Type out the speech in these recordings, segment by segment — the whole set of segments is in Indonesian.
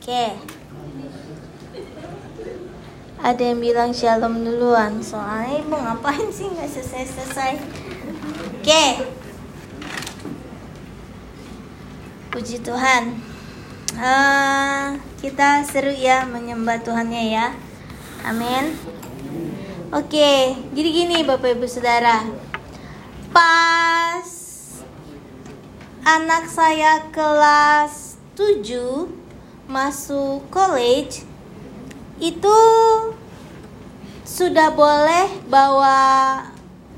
Oke. Ada yang bilang shalom duluan. Soalnya ibu ngapain sih nggak selesai-selesai? Oke. Puji Tuhan. Uh, kita seru ya menyembah Tuhannya ya. Amin. Oke, jadi gini Bapak Ibu Saudara. Pas anak saya kelas 7 masuk college itu sudah boleh bawa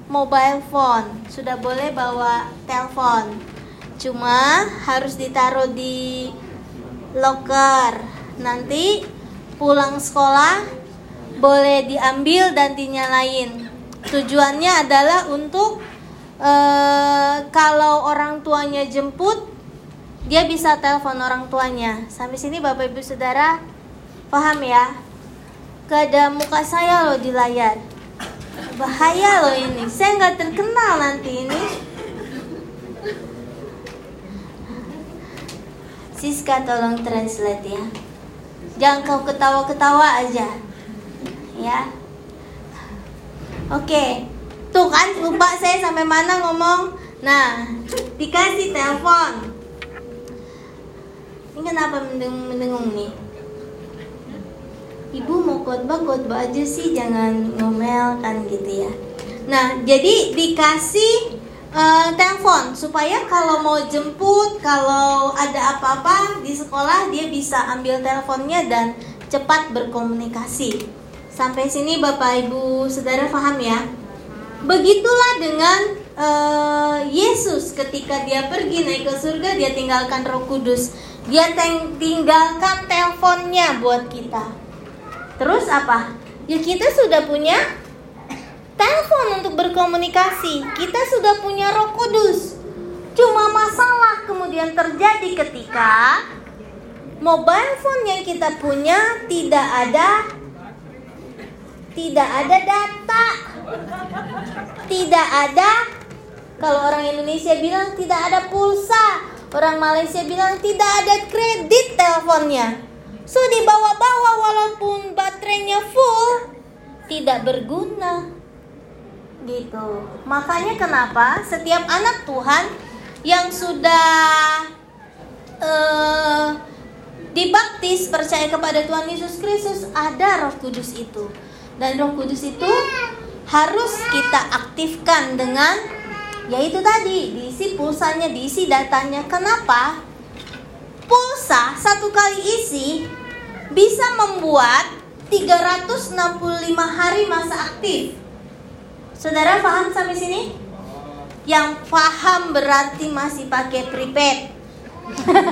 mobile phone, sudah boleh bawa telepon. Cuma harus ditaruh di locker. Nanti pulang sekolah boleh diambil dan dinyalain. Tujuannya adalah untuk uh, kalau orang tuanya jemput dia bisa telepon orang tuanya. Sampai sini Bapak Ibu Saudara paham ya? Gak ada muka saya loh di layar. Bahaya loh ini. Saya nggak terkenal nanti ini. Siska tolong translate ya. Jangan kau ketawa-ketawa aja. Ya. Oke. Tuh kan lupa saya sampai mana ngomong. Nah, dikasih telepon ini kenapa mendengung, mendengung nih? Ibu mau khotbah khotbah aja sih, jangan ngomel kan gitu ya. Nah, jadi dikasih uh, telepon supaya kalau mau jemput, kalau ada apa-apa di sekolah dia bisa ambil teleponnya dan cepat berkomunikasi. Sampai sini Bapak Ibu Saudara paham ya? Begitulah dengan uh, Yesus ketika dia pergi naik ke surga dia tinggalkan Roh Kudus dia tinggalkan teleponnya buat kita. Terus apa? Ya kita sudah punya telepon untuk berkomunikasi. Kita sudah punya Roh Kudus. Cuma masalah kemudian terjadi ketika mobile phone yang kita punya tidak ada tidak ada data. Tidak ada kalau orang Indonesia bilang tidak ada pulsa. Orang Malaysia bilang tidak ada kredit teleponnya. So dibawa-bawa walaupun baterainya full tidak berguna. Gitu. Makanya kenapa setiap anak Tuhan yang sudah uh, dibaptis percaya kepada Tuhan Yesus Kristus ada Roh Kudus itu. Dan Roh Kudus itu harus kita aktifkan dengan yaitu tadi diisi pulsanya, diisi datanya. Kenapa? Pulsa satu kali isi bisa membuat 365 hari masa aktif. Saudara paham sampai sini? Yang paham berarti masih pakai prepaid.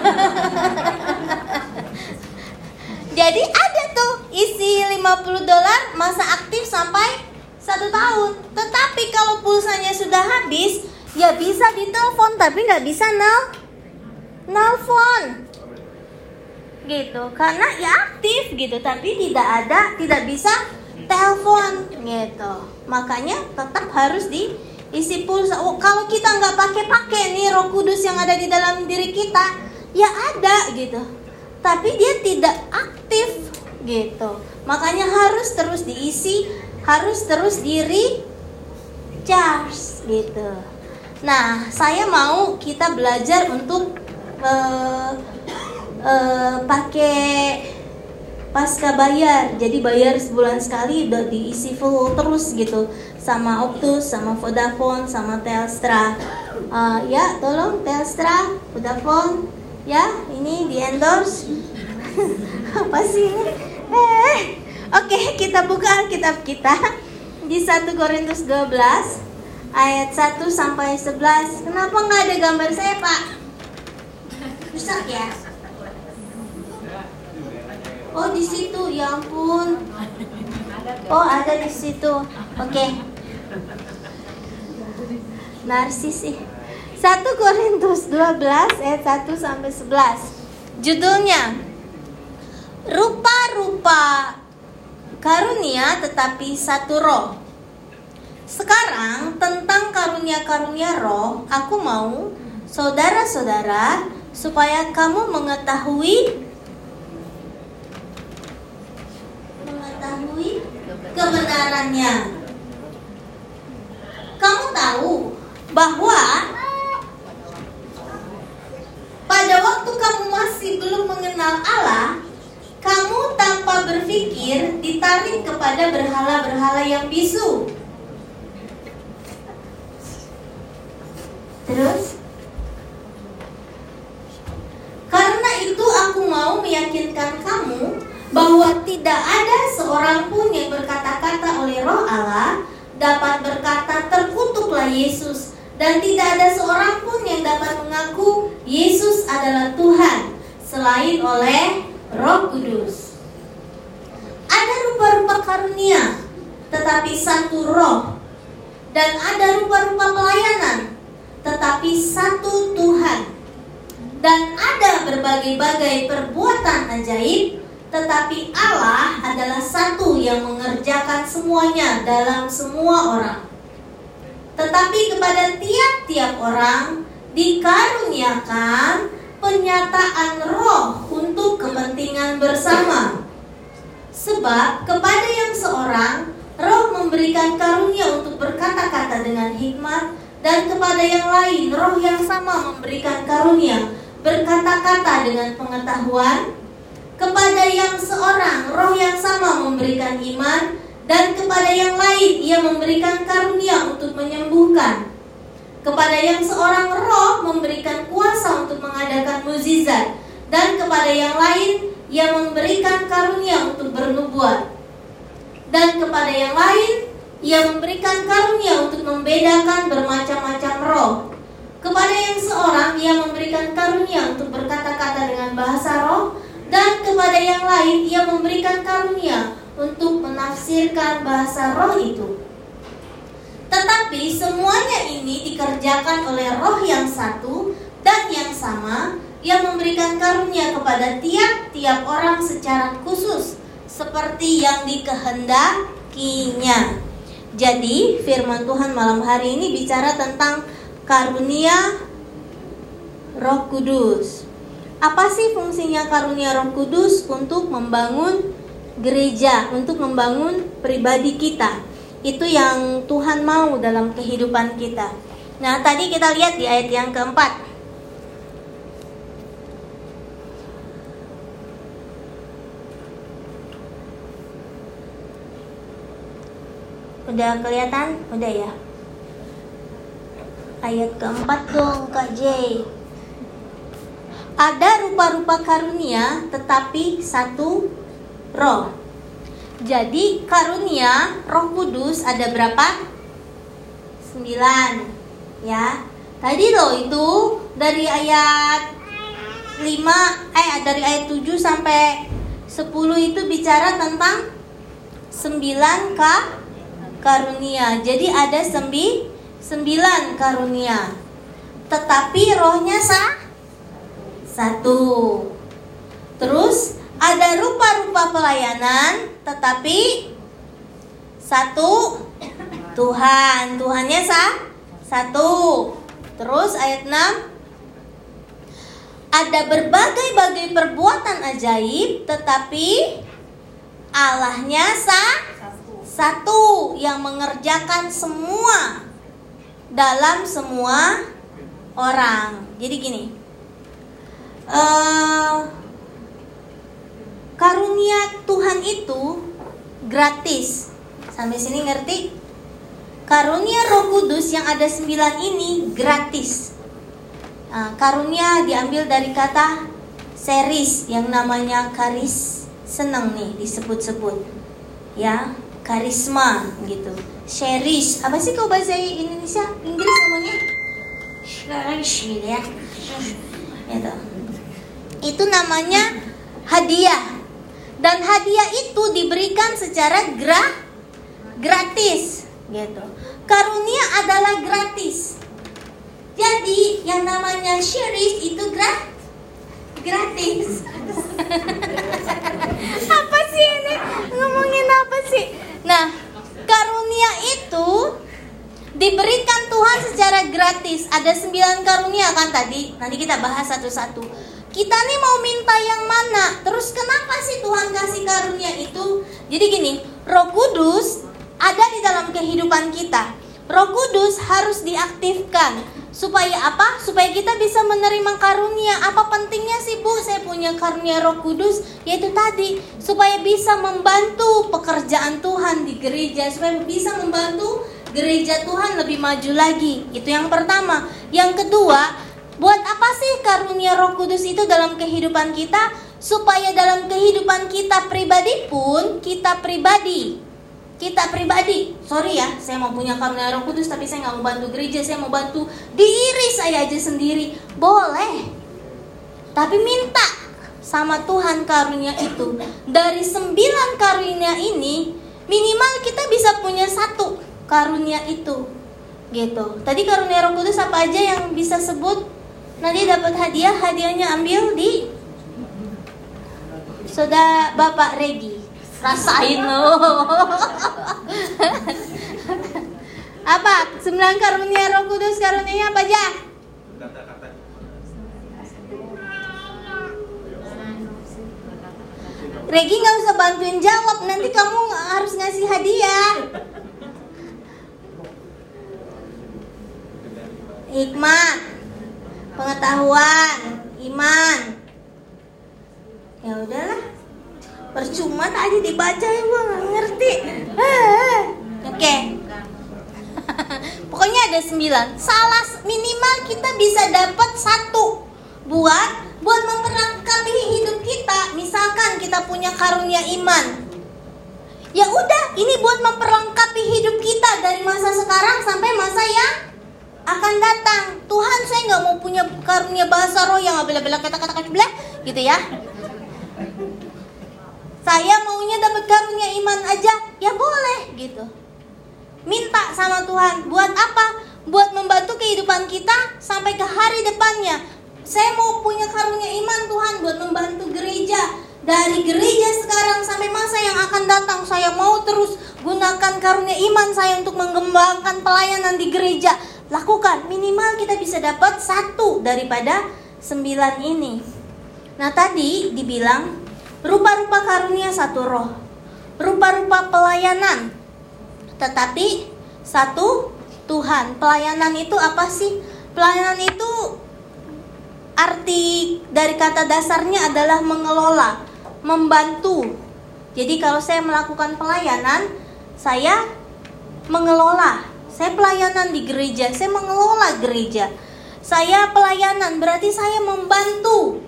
Jadi ada tuh isi 50 dolar masa aktif sampai satu tahun. Tetapi kalau pulsanya sudah habis, ya bisa ditelepon tapi nggak bisa nel nelfon gitu. Karena ya aktif gitu tapi tidak ada tidak bisa telepon. Gitu. Makanya tetap harus diisi pulsa. Oh, kalau kita nggak pakai pakai nih roh kudus yang ada di dalam diri kita ya ada gitu. Tapi dia tidak aktif gitu. Makanya harus terus diisi harus terus diri charge gitu Nah, saya mau kita belajar untuk uh, uh, pakai pasca bayar. Jadi bayar sebulan sekali udah diisi full terus gitu sama Optus, sama Vodafone, sama Telstra. Uh, ya, tolong Telstra, Vodafone, ya ini di endorse. Apa sih? Eh, oke okay, kita buka Alkitab kita di 1 Korintus 12 ayat 1 sampai 11. Kenapa nggak ada gambar saya, Pak? Rusak ya? Oh, di situ. Ya ampun. Oh, ada di situ. Oke. Okay. Narsis sih. 1 Korintus 12 ayat 1 sampai 11. Judulnya Rupa-rupa karunia tetapi satu roh. Sekarang tentang karunia-karunia roh, aku mau saudara-saudara supaya kamu mengetahui mengetahui kebenarannya. Kamu tahu bahwa pada waktu kamu masih belum mengenal Allah, lain kepada berhala-berhala yang bisu. Terus Karena itu aku mau meyakinkan kamu bahwa tidak ada seorang pun yang berkata-kata oleh roh Allah dapat berkata terkutuklah Yesus dan tidak ada seorang pun yang dapat mengaku Yesus adalah Tuhan selain oleh Roh Kudus. Ada rupa-rupa karunia, tetapi satu roh. Dan ada rupa-rupa pelayanan, tetapi satu Tuhan. Dan ada berbagai-bagai perbuatan ajaib, tetapi Allah adalah satu yang mengerjakan semuanya dalam semua orang. Tetapi kepada tiap-tiap orang dikaruniakan penyataan roh untuk kepentingan bersama. Sebab kepada yang seorang roh memberikan karunia untuk berkata-kata dengan hikmat dan kepada yang lain roh yang sama memberikan karunia berkata-kata dengan pengetahuan kepada yang seorang roh yang sama memberikan iman dan kepada yang lain ia memberikan karunia untuk menyembuhkan kepada yang seorang roh memberikan kuasa untuk mengadakan mukjizat dan kepada yang lain ia memberikan karunia untuk bernubuat. Dan kepada yang lain ia memberikan karunia untuk membedakan bermacam-macam roh. Kepada yang seorang ia memberikan karunia untuk berkata-kata dengan bahasa roh. Dan kepada yang lain ia memberikan karunia untuk menafsirkan bahasa roh itu tetapi semuanya ini dikerjakan oleh roh yang satu dan yang sama yang memberikan karunia kepada tiap-tiap orang secara khusus seperti yang dikehendakinya. Jadi firman Tuhan malam hari ini bicara tentang karunia Roh Kudus. Apa sih fungsinya karunia Roh Kudus untuk membangun gereja, untuk membangun pribadi kita? Itu yang Tuhan mau dalam kehidupan kita. Nah, tadi kita lihat di ayat yang keempat. Udah kelihatan? Udah ya. Ayat keempat dong, Kak J. Ada rupa-rupa karunia, tetapi satu roh. Jadi karunia Roh Kudus ada berapa? Sembilan ya. Tadi loh itu dari ayat 5 eh dari ayat 7 sampai 10 itu bicara tentang 9 ka karunia. Jadi ada sembi, 9 karunia. Tetapi rohnya sah satu. Terus ada rupa-rupa pelayanan, tetapi satu Tuhan. Tuhannya sah? Satu. Terus ayat 6 ada berbagai-bagai perbuatan ajaib, tetapi Allahnya sah satu yang mengerjakan semua dalam semua orang. Jadi gini, uh, karunia Tuhan itu gratis. Sampai sini ngerti? Karunia Roh Kudus yang ada sembilan ini gratis. Nah, karunia diambil dari kata series yang namanya karis. Senang nih disebut-sebut. Ya, karisma gitu. Cherish. Apa sih kau bahasa Indonesia? Inggris namanya? Cherish gitu ya. Gitu. Itu namanya hadiah dan hadiah itu diberikan secara gra gratis gitu. Karunia adalah gratis. Jadi yang namanya cherish itu gra gratis. apa sih ini? Ngomongin apa sih? Nah, karunia itu diberikan Tuhan secara gratis. Ada sembilan karunia kan tadi. Nanti kita bahas satu-satu kita nih mau minta yang mana? Terus kenapa sih Tuhan kasih karunia itu? Jadi gini, Roh Kudus ada di dalam kehidupan kita. Roh Kudus harus diaktifkan supaya apa? Supaya kita bisa menerima karunia. Apa pentingnya sih Bu? Saya punya karunia Roh Kudus yaitu tadi supaya bisa membantu pekerjaan Tuhan di gereja, supaya bisa membantu gereja Tuhan lebih maju lagi. Itu yang pertama. Yang kedua, buat apa sih karunia Roh Kudus itu dalam kehidupan kita? Supaya dalam kehidupan kita pribadi pun kita pribadi kita pribadi, sorry ya, saya mau punya karunia Roh Kudus, tapi saya nggak mau bantu gereja, saya mau bantu diri saya aja sendiri, boleh. Tapi minta sama Tuhan karunia itu. Dari sembilan karunia ini, minimal kita bisa punya satu karunia itu, gitu. Tadi karunia Roh Kudus apa aja yang bisa sebut? Nanti dapat hadiah, hadiahnya ambil di Saudara Bapak Regi. Rasain lo. Apa? Sembilan karunia roh kudus karunia apa aja Regi nggak usah bantuin jawab nanti kamu harus ngasih hadiah. Hikmah pengetahuan iman. Ya udahlah. Percuma tadi dibaca ya nggak ngerti. Oke. Okay. pokoknya ada sembilan. Salah minimal kita bisa dapat satu. Buat buat memperlengkapi hidup kita misalkan kita punya karunia iman. Ya udah ini buat memperlengkapi hidup kita dari masa sekarang sampai masa yang akan datang. Tuhan saya nggak mau punya karunia bahasa roh yang bela-bela kata-kata gitu ya. Saya maunya dapat karunia iman aja ya boleh gitu. Minta sama Tuhan buat apa? Buat membantu kehidupan kita sampai ke hari depannya. Saya mau punya karunia iman Tuhan buat membantu gereja. Dari gereja sekarang sampai masa yang akan datang saya mau terus gunakan karunia iman saya untuk mengembangkan pelayanan di gereja lakukan minimal kita bisa dapat satu daripada sembilan ini nah tadi dibilang Rupa-rupa karunia satu roh. Rupa-rupa pelayanan. Tetapi satu Tuhan. Pelayanan itu apa sih? Pelayanan itu arti dari kata dasarnya adalah mengelola, membantu. Jadi kalau saya melakukan pelayanan, saya mengelola. Saya pelayanan di gereja, saya mengelola gereja. Saya pelayanan berarti saya membantu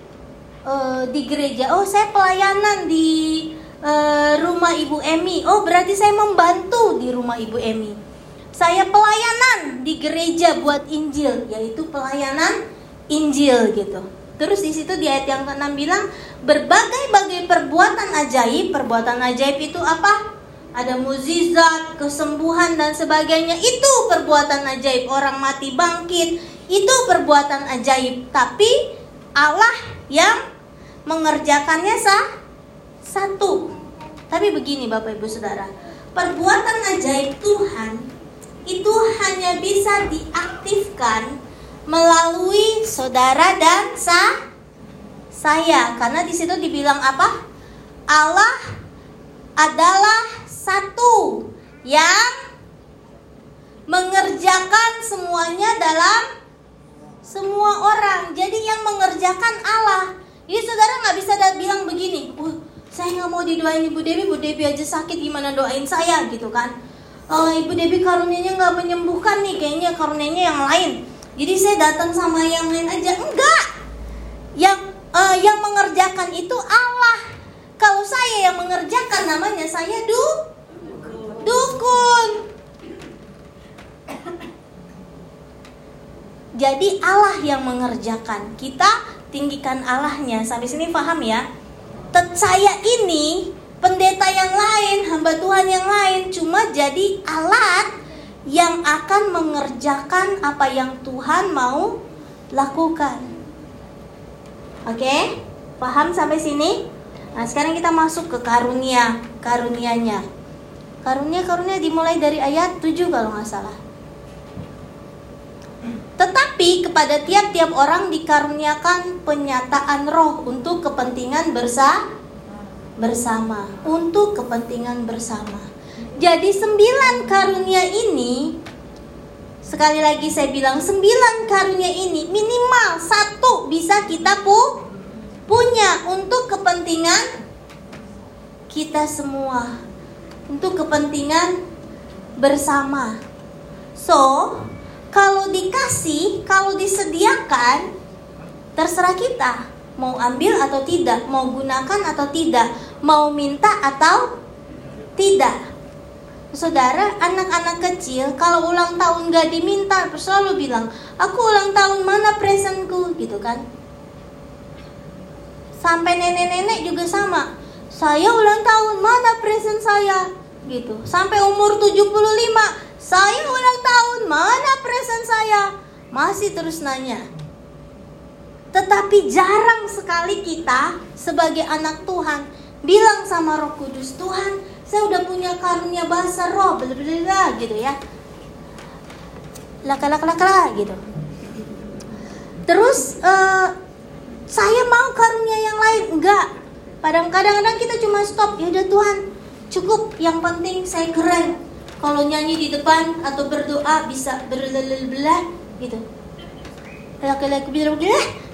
uh, di gereja. Oh, saya pelayanan di uh, rumah Ibu Emi. Oh, berarti saya membantu di rumah Ibu Emi. Saya pelayanan di gereja buat Injil, yaitu pelayanan Injil gitu. Terus di situ di ayat yang ke-6 bilang berbagai-bagai perbuatan ajaib. Perbuatan ajaib itu apa? Ada muzizat, kesembuhan dan sebagainya. Itu perbuatan ajaib. Orang mati bangkit. Itu perbuatan ajaib. Tapi Allah yang mengerjakannya sah satu. Tapi begini Bapak Ibu Saudara, perbuatan ajaib Tuhan itu hanya bisa diaktifkan melalui saudara dan sah saya karena di situ dibilang apa? Allah adalah satu yang mengerjakan semuanya dalam semua orang. Jadi yang mengerjakan Allah. Jadi saudara nggak bisa bilang begini, uh, saya nggak mau didoain Ibu Dewi, Ibu Dewi aja sakit gimana doain saya gitu kan? Uh, Ibu Dewi karunianya nggak menyembuhkan nih, kayaknya karunianya yang lain. Jadi saya datang sama yang lain aja, enggak. Yang uh, yang mengerjakan itu Allah. Kalau saya yang mengerjakan namanya saya du dukun. Jadi Allah yang mengerjakan. Kita tinggikan Allahnya. Sampai sini paham ya? Saya ini pendeta yang lain, hamba Tuhan yang lain cuma jadi alat yang akan mengerjakan apa yang Tuhan mau lakukan. Oke? Paham sampai sini? Nah, sekarang kita masuk ke karunia, karunianya. Karunia-karunia dimulai dari ayat 7 kalau nggak salah. Tetapi kepada tiap-tiap orang dikaruniakan penyataan roh untuk kepentingan bersa bersama, untuk kepentingan bersama. Jadi sembilan karunia ini sekali lagi saya bilang sembilan karunia ini minimal satu bisa kita pu punya kepentingan kita semua. Untuk kepentingan bersama. So, kalau dikasih, kalau disediakan, terserah kita mau ambil atau tidak, mau gunakan atau tidak, mau minta atau tidak. Saudara, anak-anak kecil kalau ulang tahun gak diminta selalu bilang, aku ulang tahun mana presentku gitu kan. Sampai nenek-nenek juga sama. Saya ulang tahun mana present saya gitu. Sampai umur 75, saya ulang tahun mana present saya. Masih terus nanya. Tetapi jarang sekali kita sebagai anak Tuhan bilang sama Roh Kudus, Tuhan, saya udah punya karunia bahasa roh, bla gitu ya. Laka laka laka gitu. Terus uh, saya mau karunia yang lain enggak. Kadang-kadang kita cuma stop, ya udah Tuhan, cukup. Yang penting saya keren. Kalau nyanyi di depan atau berdoa bisa berlelah gitu. Laki-laki bilang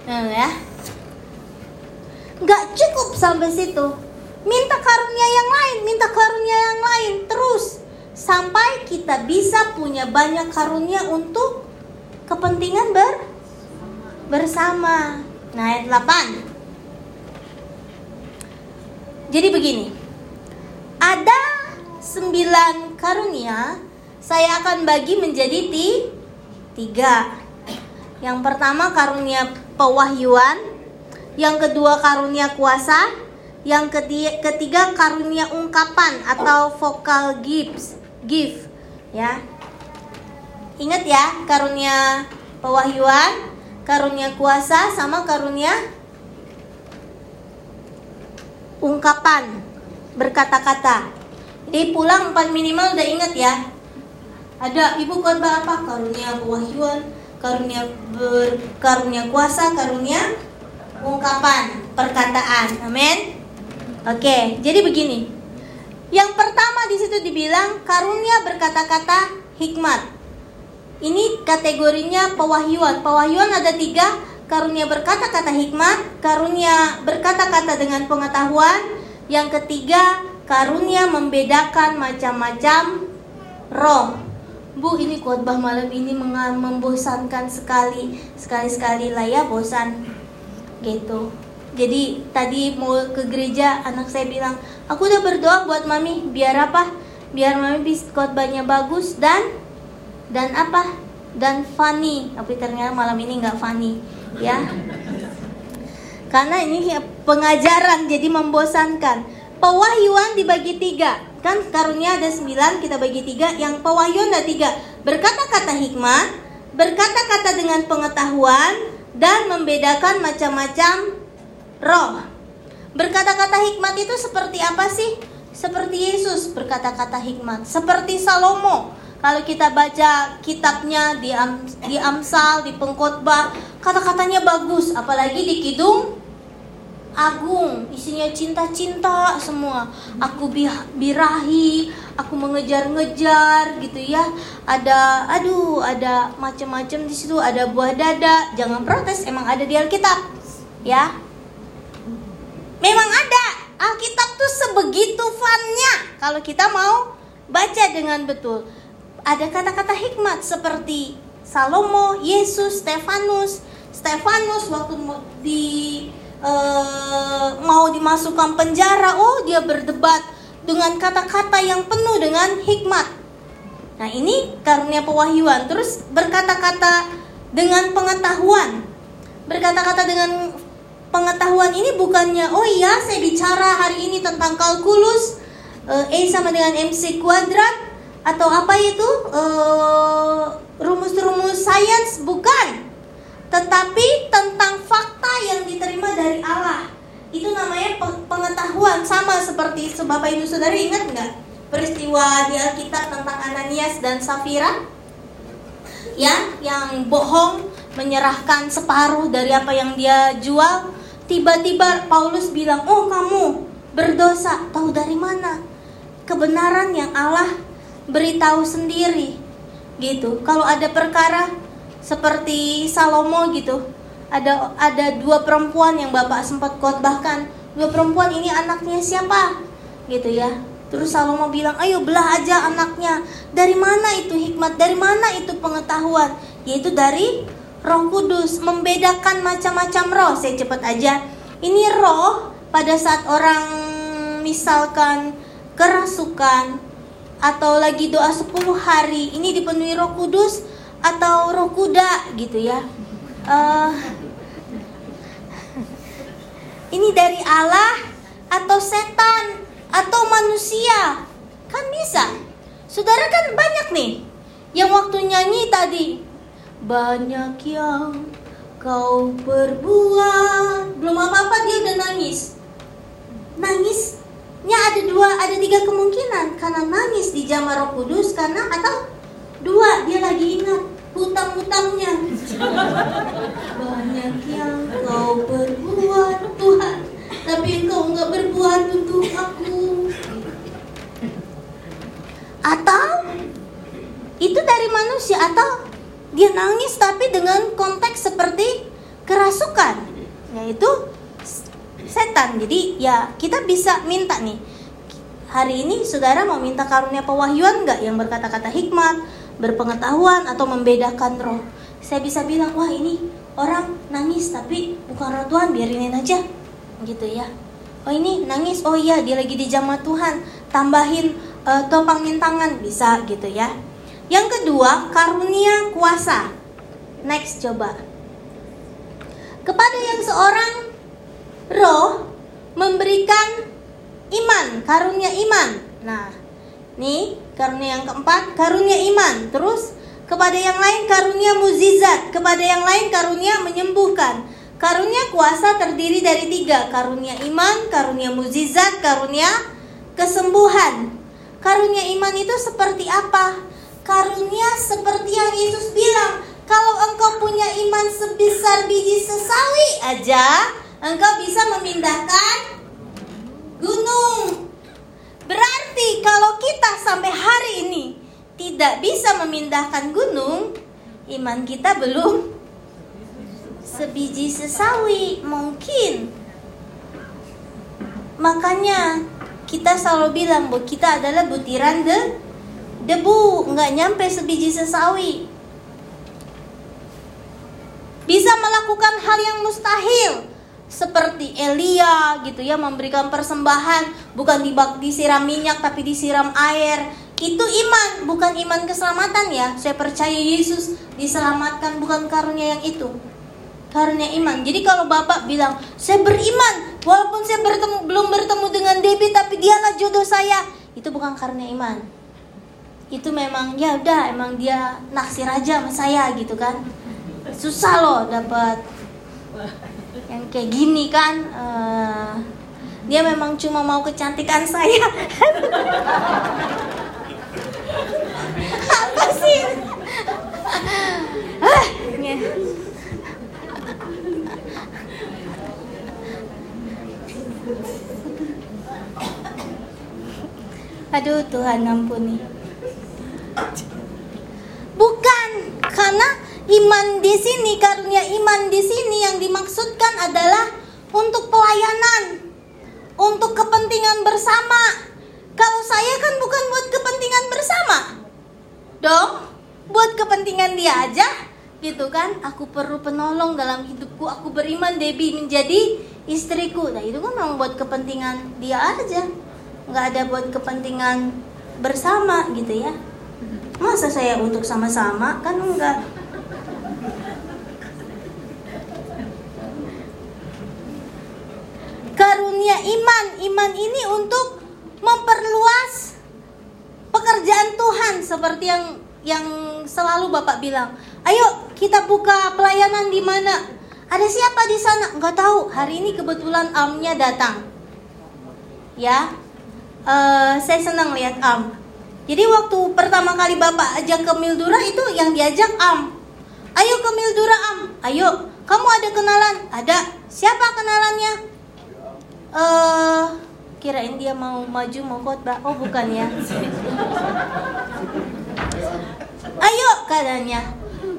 nah, ya. Enggak cukup sampai situ minta karunia yang lain, minta karunia yang lain terus sampai kita bisa punya banyak karunia untuk kepentingan ber bersama. Nah, ayat 8. Jadi begini. Ada sembilan karunia saya akan bagi menjadi ti, tiga. Yang pertama karunia pewahyuan, yang kedua karunia kuasa, yang ketiga, ketiga karunia ungkapan atau vokal gifts, gift ya. Ingat ya, karunia pewahyuan, karunia kuasa sama karunia ungkapan berkata-kata. Jadi pulang empat minimal udah ingat ya. Ada ibu khotbah apa? Karunia pewahyuan, karunia ber, karunia kuasa, karunia ungkapan, perkataan. Amin. Oke, jadi begini. Yang pertama di situ dibilang karunia berkata-kata hikmat. Ini kategorinya pewahyuan. Pewahyuan ada tiga, karunia berkata-kata hikmat, karunia berkata-kata dengan pengetahuan, yang ketiga karunia membedakan macam-macam roh. Bu, ini khotbah malam ini membosankan sekali, sekali-sekali lah ya bosan, gitu. Jadi tadi mau ke gereja anak saya bilang, aku udah berdoa buat mami, biar apa? Biar mami bisa khotbahnya bagus dan dan apa? Dan funny. Tapi ternyata malam ini nggak funny, ya. Karena ini pengajaran jadi membosankan. Pewahyuan dibagi tiga kan karunia ada sembilan kita bagi tiga yang pewahyuan ada tiga berkata-kata hikmat berkata-kata dengan pengetahuan dan membedakan macam-macam roh. Berkata-kata hikmat itu seperti apa sih? Seperti Yesus berkata-kata hikmat, seperti Salomo. Kalau kita baca kitabnya di, Am, di Amsal, di Pengkhotbah, kata-katanya bagus, apalagi di Kidung Agung, isinya cinta-cinta semua. Aku birahi, aku mengejar-ngejar gitu ya. Ada aduh, ada macam-macam di situ, ada buah dada. Jangan protes, emang ada di Alkitab. Ya, Memang ada. Alkitab tuh sebegitu funnya kalau kita mau baca dengan betul. Ada kata-kata hikmat seperti Salomo, Yesus, Stefanus. Stefanus waktu di uh, mau dimasukkan penjara, oh dia berdebat dengan kata-kata yang penuh dengan hikmat. Nah, ini karunia pewahyuan. Terus berkata-kata dengan pengetahuan. Berkata-kata dengan pengetahuan ini bukannya oh iya saya bicara hari ini tentang kalkulus E sama dengan MC kuadrat atau apa itu? Uh, rumus-rumus sains? Bukan. Tetapi tentang fakta yang diterima dari Allah. Itu namanya pengetahuan. Sama seperti Bapak Ibu Saudara ingat nggak? Peristiwa di Alkitab tentang Ananias dan Safira? Ya yang bohong menyerahkan separuh dari apa yang dia jual. Tiba-tiba Paulus bilang, "Oh, kamu berdosa. Tahu dari mana? Kebenaran yang Allah beritahu sendiri." Gitu. Kalau ada perkara seperti Salomo gitu, ada ada dua perempuan yang bapak sempat khotbahkan. Dua perempuan ini anaknya siapa? Gitu ya. Terus Salomo bilang ayo belah aja anaknya. Dari mana itu hikmat? Dari mana itu pengetahuan? Yaitu dari Roh Kudus. Membedakan macam-macam roh. Saya cepat aja. Ini roh pada saat orang misalkan kerasukan atau lagi doa 10 hari ini dipenuhi Roh Kudus atau Roh Kuda gitu ya. Uh, ini dari Allah atau setan atau manusia? Kan bisa. Saudara kan banyak nih yang waktu nyanyi tadi. Banyak yang kau perbuat. Belum apa-apa dia udah nangis nangisnya ada dua ada tiga kemungkinan. Karena nangis di jamaah roh kudus karena atau dua dia lagi ingat hutang-hutangnya. Banyak yang kau berbuat Tuhan. Tapi engkau nggak berbuat untuk aku. Atau itu dari manusia. Atau dia nangis tapi dengan konteks seperti kerasukan yaitu setan jadi ya kita bisa minta nih hari ini saudara mau minta karunia pewahyuan nggak yang berkata-kata hikmat berpengetahuan atau membedakan roh. Saya bisa bilang, wah ini orang nangis tapi bukan roh Tuhan, biarinin aja. Gitu ya. Oh ini nangis, oh iya dia lagi di jamaah Tuhan, tambahin uh, topang mintangan, bisa gitu ya. Yang kedua, karunia kuasa. Next coba. Kepada yang seorang roh memberikan iman, karunia iman. Nah, nih Karunia yang keempat, karunia iman. Terus kepada yang lain karunia muzizat, kepada yang lain karunia menyembuhkan. Karunia kuasa terdiri dari tiga, karunia iman, karunia muzizat, karunia kesembuhan. Karunia iman itu seperti apa? Karunia seperti yang Yesus bilang, kalau engkau punya iman sebesar biji sesawi aja, engkau bisa memindahkan gunung. Berarti kalau kita sampai hari ini tidak bisa memindahkan gunung, iman kita belum sebiji sesawi mungkin. Makanya kita selalu bilang bahwa kita adalah butiran de debu, nggak nyampe sebiji sesawi. Bisa melakukan hal yang mustahil, seperti Elia gitu ya memberikan persembahan bukan dibak disiram minyak tapi disiram air. Itu iman bukan iman keselamatan ya. Saya percaya Yesus diselamatkan bukan karunia yang itu karunia iman. Jadi kalau bapak bilang saya beriman walaupun saya bertemu belum bertemu dengan Debbie tapi dialah jodoh saya itu bukan karunia iman. Itu memang ya udah emang dia naksir aja sama saya gitu kan. Susah loh dapat yang kayak gini kan uh, dia memang cuma mau kecantikan saya. Apa sih? Ah, Aduh Tuhan ampuni. Bukan karena Iman di sini, karunia iman di sini yang dimaksudkan adalah untuk pelayanan, untuk kepentingan bersama. Kalau saya kan bukan buat kepentingan bersama, dong, buat kepentingan dia aja, gitu kan? Aku perlu penolong dalam hidupku, aku beriman Debbie menjadi istriku. Nah itu kan memang buat kepentingan dia aja, nggak ada buat kepentingan bersama gitu ya. Masa saya untuk sama-sama kan enggak karunia iman. Iman ini untuk memperluas pekerjaan Tuhan seperti yang yang selalu Bapak bilang. Ayo kita buka pelayanan di mana? Ada siapa di sana? Enggak tahu. Hari ini kebetulan amnya datang. Ya, uh, saya senang lihat am. Jadi waktu pertama kali Bapak ajak ke Mildura itu yang diajak am. Ayo ke Mildura am. Ayo, kamu ada kenalan? Ada. Siapa kenalannya? Uh, kirain dia mau maju mau khotbah oh bukan ya ayo katanya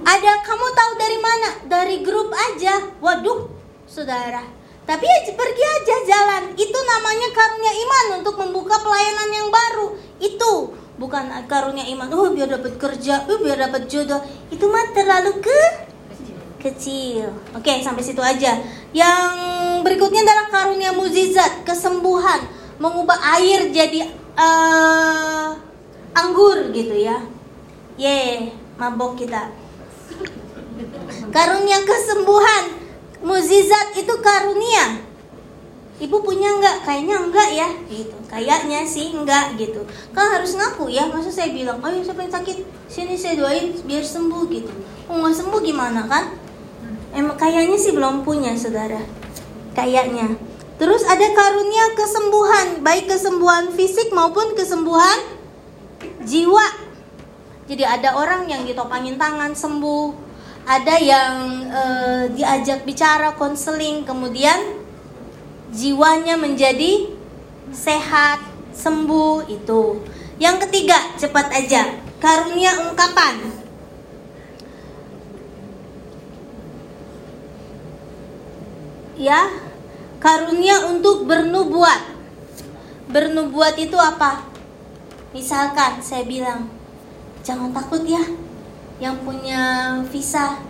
Ada kamu tahu dari mana? Dari grup aja. Waduh, saudara. Tapi ya pergi aja jalan. Itu namanya karunia iman untuk membuka pelayanan yang baru. Itu bukan karunia iman. Oh, biar dapat kerja, oh, biar dapat jodoh. Itu mah terlalu ke kecil. Oke, sampai situ aja. Yang berikutnya adalah karunia mukjizat, kesembuhan, mengubah air jadi uh, anggur gitu ya. Ye, mabok kita. Karunia kesembuhan, mukjizat itu karunia. Ibu punya enggak? Kayaknya enggak ya, gitu. Kayaknya sih enggak gitu. Kan harus ngaku ya. Masa saya bilang, ayo siapa yang sakit, sini saya doain biar sembuh gitu. Oh sembuh gimana kan? Emang kayaknya sih belum punya saudara. Kayaknya. Terus ada karunia kesembuhan, baik kesembuhan fisik maupun kesembuhan jiwa. Jadi ada orang yang ditopangin tangan sembuh, ada yang e, diajak bicara konseling, kemudian jiwanya menjadi sehat, sembuh itu. Yang ketiga, cepat aja, karunia ungkapan. Ya, karunia untuk bernubuat. Bernubuat itu apa? Misalkan saya bilang, jangan takut ya, yang punya visa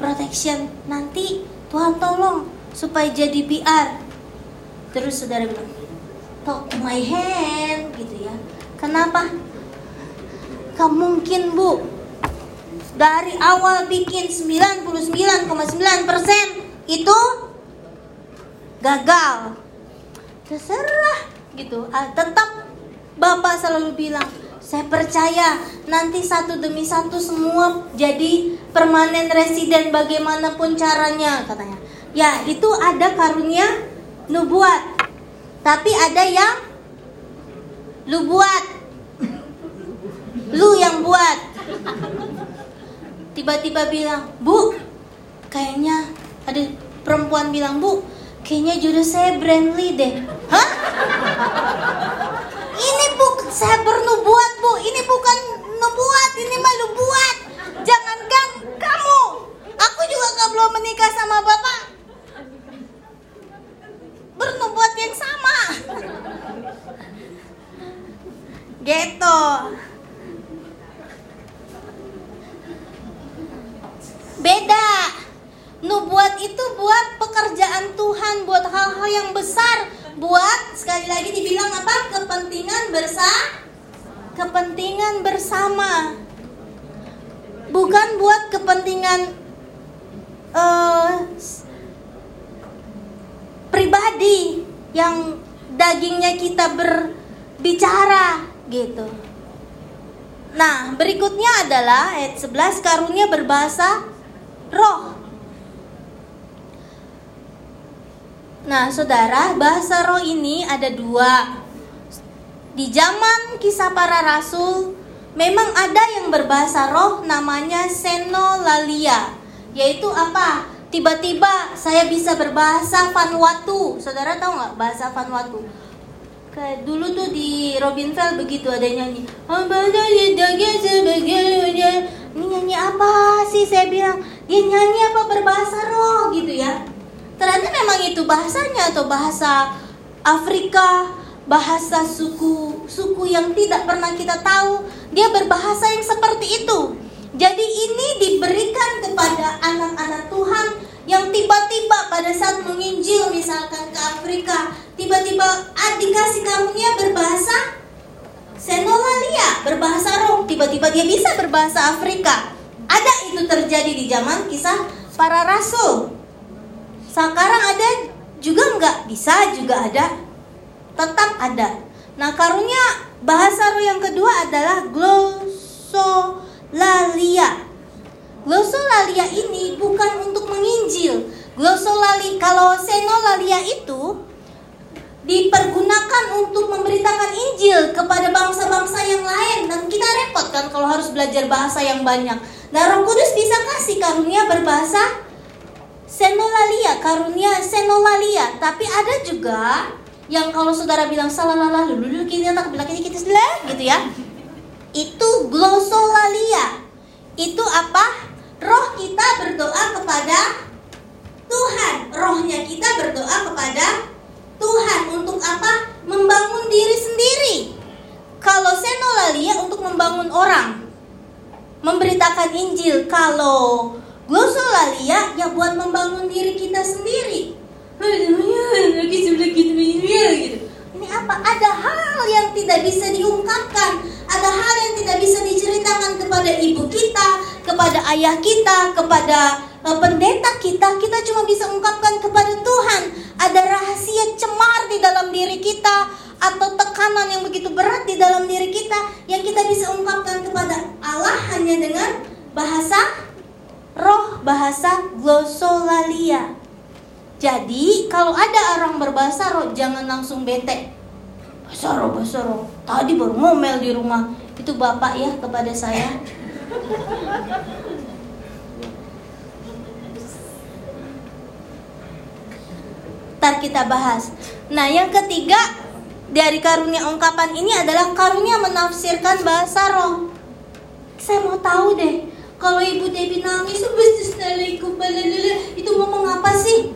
protection nanti Tuhan tolong supaya jadi PR terus saudara bilang talk my hand gitu ya. Kenapa? Kamu mungkin bu. Dari awal bikin 99,9% itu gagal terserah gitu ah, tetap bapak selalu bilang saya percaya nanti satu demi satu semua jadi permanen residen bagaimanapun caranya katanya Ya, itu ada karunia nubuat. Tapi ada yang lu buat. Lu yang buat. Tiba-tiba bilang, "Bu, kayaknya ada perempuan bilang, "Bu, kayaknya jodoh saya Brandly deh." Hah? Ini bu, saya bernubuat, Bu. Ini bukan nubuat, ini malu buat. Jangankan kamu. Aku juga gak belum menikah sama bapak bernubuat yang sama gitu beda nubuat itu buat pekerjaan Tuhan buat hal-hal yang besar buat sekali lagi dibilang apa kepentingan bersama kepentingan bersama bukan buat kepentingan uh, pribadi yang dagingnya kita berbicara gitu. Nah, berikutnya adalah ayat 11 karunia berbahasa roh. Nah, saudara, bahasa roh ini ada dua. Di zaman kisah para rasul, memang ada yang berbahasa roh namanya senolalia, yaitu apa? tiba-tiba saya bisa berbahasa Vanuatu. Saudara tahu nggak bahasa Vanuatu? Kayak dulu tuh di Robin Fell begitu ada nyanyi. Ini nyanyi apa sih saya bilang? Dia nyanyi apa berbahasa roh gitu ya. Ternyata memang itu bahasanya atau bahasa Afrika, bahasa suku suku yang tidak pernah kita tahu. Dia berbahasa yang seperti itu. Jadi ini diberikan kepada anak-anak Tuhan yang tiba-tiba pada saat menginjil misalkan ke Afrika, tiba-tiba ah, dikasih karunia berbahasa Senolalia, berbahasa roh, tiba-tiba dia bisa berbahasa Afrika. Ada itu terjadi di zaman kisah para rasul. Sekarang ada juga enggak? Bisa juga ada. Tetap ada. Nah, karunia bahasa roh yang kedua adalah gloso Lalia. Glosolalia ini bukan untuk menginjil. Glosolali kalau senolalia itu dipergunakan untuk memberitakan Injil kepada bangsa-bangsa yang lain dan kita repot kan kalau harus belajar bahasa yang banyak. Nah, Roh Kudus bisa kasih karunia berbahasa senolalia, karunia senolalia, tapi ada juga yang kalau saudara bilang salah lalu dulu kita tak bilang ini kita gitu ya itu glosolalia itu apa? Roh kita berdoa kepada Tuhan. Rohnya kita berdoa kepada Tuhan untuk apa? Membangun diri sendiri. Kalau senolalia untuk membangun orang, memberitakan Injil. Kalau glosolalia ya buat membangun diri kita sendiri. Ini apa? Ada hal yang tidak bisa diungkapkan, ada hal yang tidak bisa diceritakan kepada ibu kita, kepada ayah kita, kepada uh, pendeta kita. Kita cuma bisa ungkapkan kepada Tuhan. Ada rahasia cemar di dalam diri kita atau tekanan yang begitu berat di dalam diri kita yang kita bisa ungkapkan kepada Allah hanya dengan bahasa roh, bahasa glosolalia. Jadi kalau ada orang berbahasa roh jangan langsung bete. Bahasa roh. Tadi baru ngomel di rumah. Itu bapak ya kepada saya. Ntar kita bahas. Nah yang ketiga dari karunia ungkapan ini adalah karunia menafsirkan bahasa roh. Saya mau tahu deh, kalau ibu Dewi nangis, itu ngomong apa sih?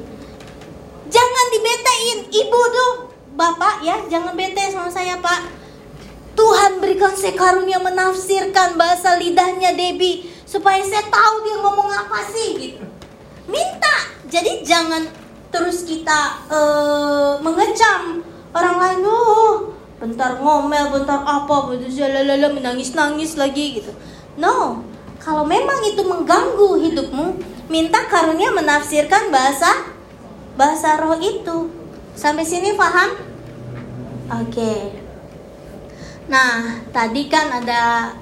Jangan dibetain ibu tuh. Bapak ya jangan bete sama saya pak. Tuhan berikan saya karunia menafsirkan bahasa lidahnya Debbie. Supaya saya tahu dia ngomong apa sih gitu. Minta. Jadi jangan terus kita uh, mengecam orang lain. Oh bentar ngomel, bentar apa, bentar. Menangis-nangis lagi gitu. No kalau memang itu mengganggu hidupmu Minta karunia menafsirkan bahasa bahasa roh itu. Sampai sini paham? Oke. Nah, tadi kan ada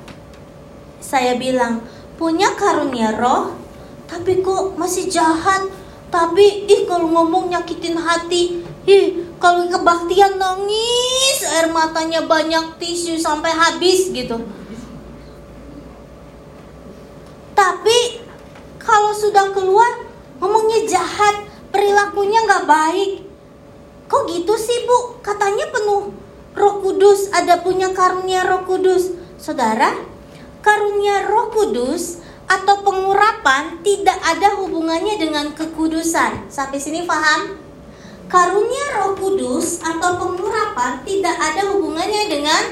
saya bilang punya karunia roh, tapi kok masih jahat. Tapi ih kalau ngomong nyakitin hati, ih kalau kebaktian nangis, air matanya banyak tisu sampai habis gitu. Tapi kalau sudah keluar ngomongnya jahat, perilakunya nggak baik. Kok gitu sih bu? Katanya penuh roh kudus, ada punya karunia roh kudus. Saudara, karunia roh kudus atau pengurapan tidak ada hubungannya dengan kekudusan. Sampai sini paham? Karunia roh kudus atau pengurapan tidak ada hubungannya dengan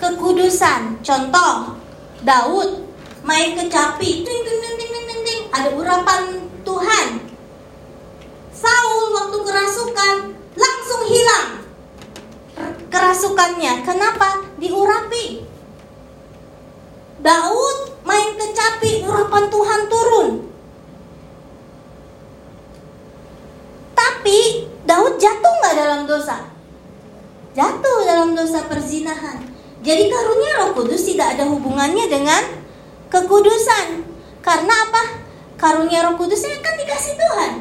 kekudusan. Contoh, Daud main kecapi, ting, ting, ting, ting, ting, ting. ada urapan Tuhan Saul waktu kerasukan langsung hilang kerasukannya. Kenapa? Diurapi. Daud main kecapi, urapan Tuhan turun. Tapi Daud jatuh nggak dalam dosa? Jatuh dalam dosa perzinahan. Jadi karunia Roh Kudus tidak ada hubungannya dengan kekudusan. Karena apa? Karunia Roh Kudusnya kan dikasih Tuhan.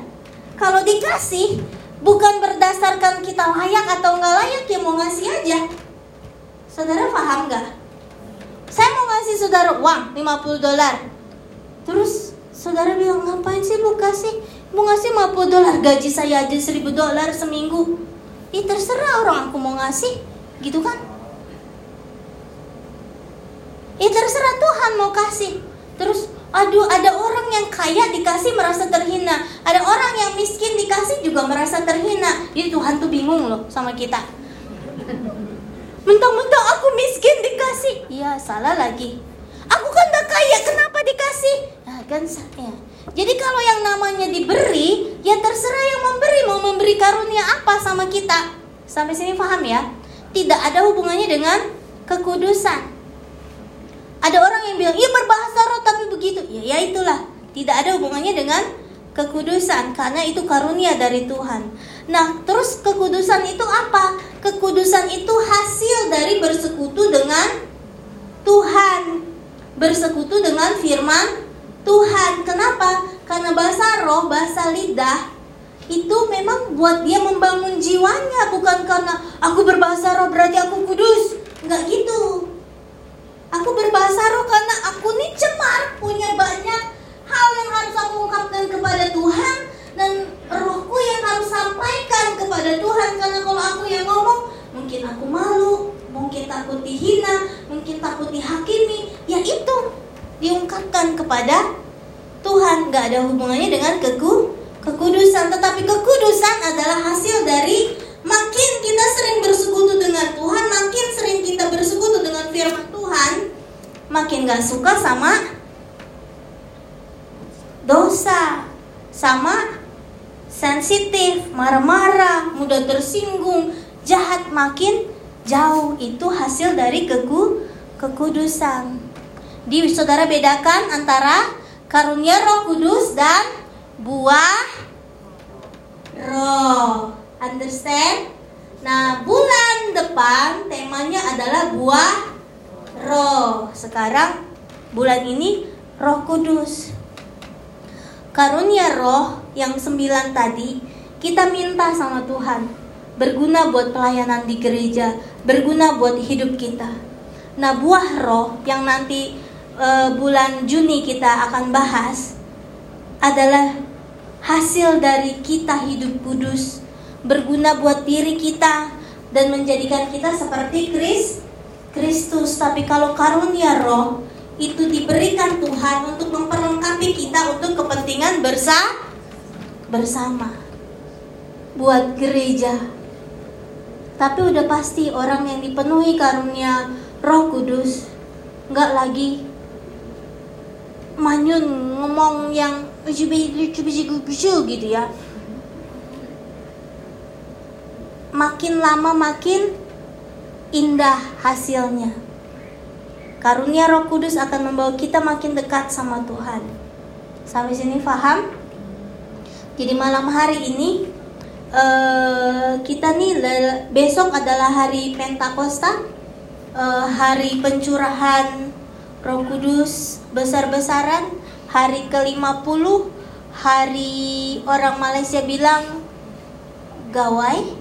Kalau dikasih bukan berdasarkan kita layak atau nggak layak ya mau ngasih aja. Saudara paham nggak? Saya mau ngasih saudara uang 50 dolar. Terus saudara bilang ngapain sih bu kasih? Mau ngasih 50 dolar gaji saya aja 1000 dolar seminggu. Ih terserah orang aku mau ngasih, gitu kan? Ih terserah Tuhan mau kasih. Terus Aduh, ada orang yang kaya dikasih merasa terhina. Ada orang yang miskin dikasih juga merasa terhina. Jadi Tuhan tuh bingung loh sama kita. Mentang-mentang aku miskin dikasih. Iya, salah lagi. Aku kan gak kaya, kenapa dikasih? Nah, kan ya. Jadi kalau yang namanya diberi, ya terserah yang memberi mau memberi karunia apa sama kita. Sampai sini paham ya? Tidak ada hubungannya dengan kekudusan. Ada orang yang bilang, iya berbahasa roh tapi begitu. Ya, ya itulah. Tidak ada hubungannya dengan kekudusan karena itu karunia dari Tuhan. Nah, terus kekudusan itu apa? Kekudusan itu hasil dari bersekutu dengan Tuhan. Bersekutu dengan firman Tuhan. Kenapa? Karena bahasa roh, bahasa lidah itu memang buat dia membangun jiwanya bukan karena aku berbahasa roh berarti aku kudus. Enggak gitu. Aku berbahasa roh karena aku nih cemar, punya banyak hal yang harus aku ungkapkan kepada Tuhan dan rohku yang harus sampaikan kepada Tuhan. Karena kalau aku yang ngomong mungkin aku malu, mungkin takut dihina, mungkin takut dihakimi, ya itu diungkapkan kepada Tuhan. Nggak ada hubungannya dengan keku kekudusan. Tetapi kekudusan adalah hasil dari makin kita sering bersekutu dengan Tuhan makin sering kita bersekutu dengan firman Tuhan makin gak suka sama dosa sama sensitif marah-marah mudah tersinggung jahat makin jauh itu hasil dari keku kekudusan di saudara bedakan antara karunia Roh Kudus dan buah. Understand? Nah, bulan depan temanya adalah buah roh. Sekarang bulan ini Roh Kudus. Karunia roh yang sembilan tadi kita minta sama Tuhan berguna buat pelayanan di gereja, berguna buat hidup kita. Nah, buah roh yang nanti uh, bulan Juni kita akan bahas adalah hasil dari kita hidup kudus, berguna buat diri kita dan menjadikan kita seperti Kris Kristus. Tapi kalau karunia roh itu diberikan Tuhan untuk memperlengkapi kita untuk kepentingan bersa bersama buat gereja. Tapi udah pasti orang yang dipenuhi karunia Roh Kudus nggak lagi manyun ngomong yang gitu ya makin lama makin indah hasilnya. Karunia roh kudus akan membawa kita makin dekat sama Tuhan. Sampai sini paham jadi malam hari ini uh, kita nih besok adalah hari Pentakosta uh, hari pencurahan Roh Kudus besar-besaran hari ke-50 hari orang Malaysia bilang gawai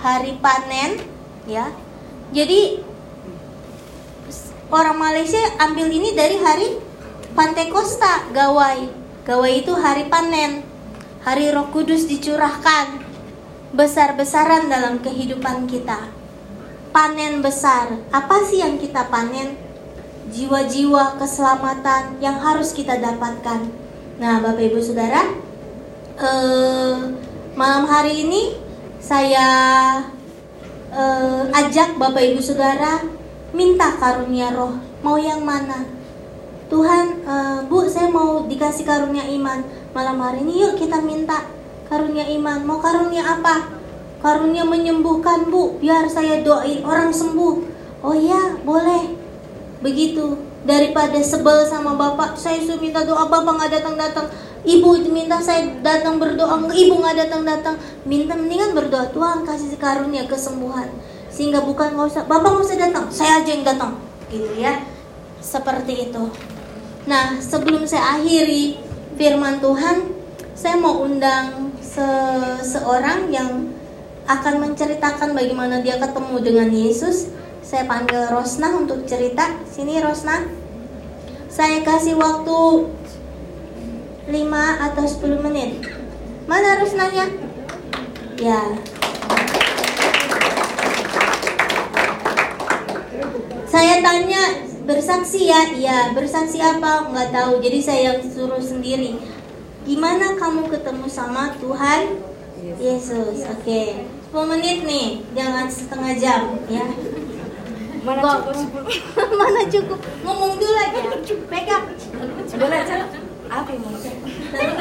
hari panen ya jadi orang Malaysia ambil ini dari hari Pantekosta gawai gawai itu hari panen hari Roh Kudus dicurahkan besar-besaran dalam kehidupan kita panen besar. Apa sih yang kita panen? Jiwa-jiwa keselamatan yang harus kita dapatkan. Nah, Bapak Ibu Saudara, eh, malam hari ini saya eh, ajak Bapak Ibu Saudara minta karunia roh. Mau yang mana? Tuhan, eh, Bu, saya mau dikasih karunia iman. Malam hari ini yuk kita minta karunia iman. Mau karunia apa? karunia menyembuhkan bu biar saya doain orang sembuh oh ya boleh begitu daripada sebel sama bapak saya suruh minta doa bapak nggak datang datang ibu minta saya datang berdoa. Ibu nggak datang datang minta mendingan berdoa. Tuhan kasih karunia kesembuhan. Sehingga bukan nggak usah bapak nggak usah datang saya aja yang datang. Gitu ya. Seperti itu. Nah sebelum saya akhiri firman Tuhan saya mau undang seseorang yang akan menceritakan bagaimana dia ketemu dengan Yesus. Saya panggil Rosna untuk cerita. Sini Rosna. Saya kasih waktu 5 atau 10 menit. Mana Rosnanya? Ya. Saya tanya bersaksi ya, iya bersaksi apa nggak tahu. Jadi saya yang suruh sendiri. Gimana kamu ketemu sama Tuhan Yesus? Oke. Okay. 10 menit nih, jangan setengah jam ya. Mana cukup? Mana cukup? Ngomong dulu aja. Pegang. Boleh aja. Apa yang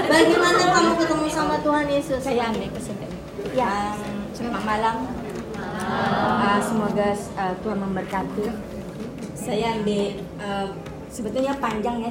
Bagaimana kamu ketemu sama Tuhan Yesus? Saya ambil kesempatan. Ya. Selamat malam. Uh, semoga uh, Tuhan memberkati. Saya ambil uh, sebetulnya panjang ya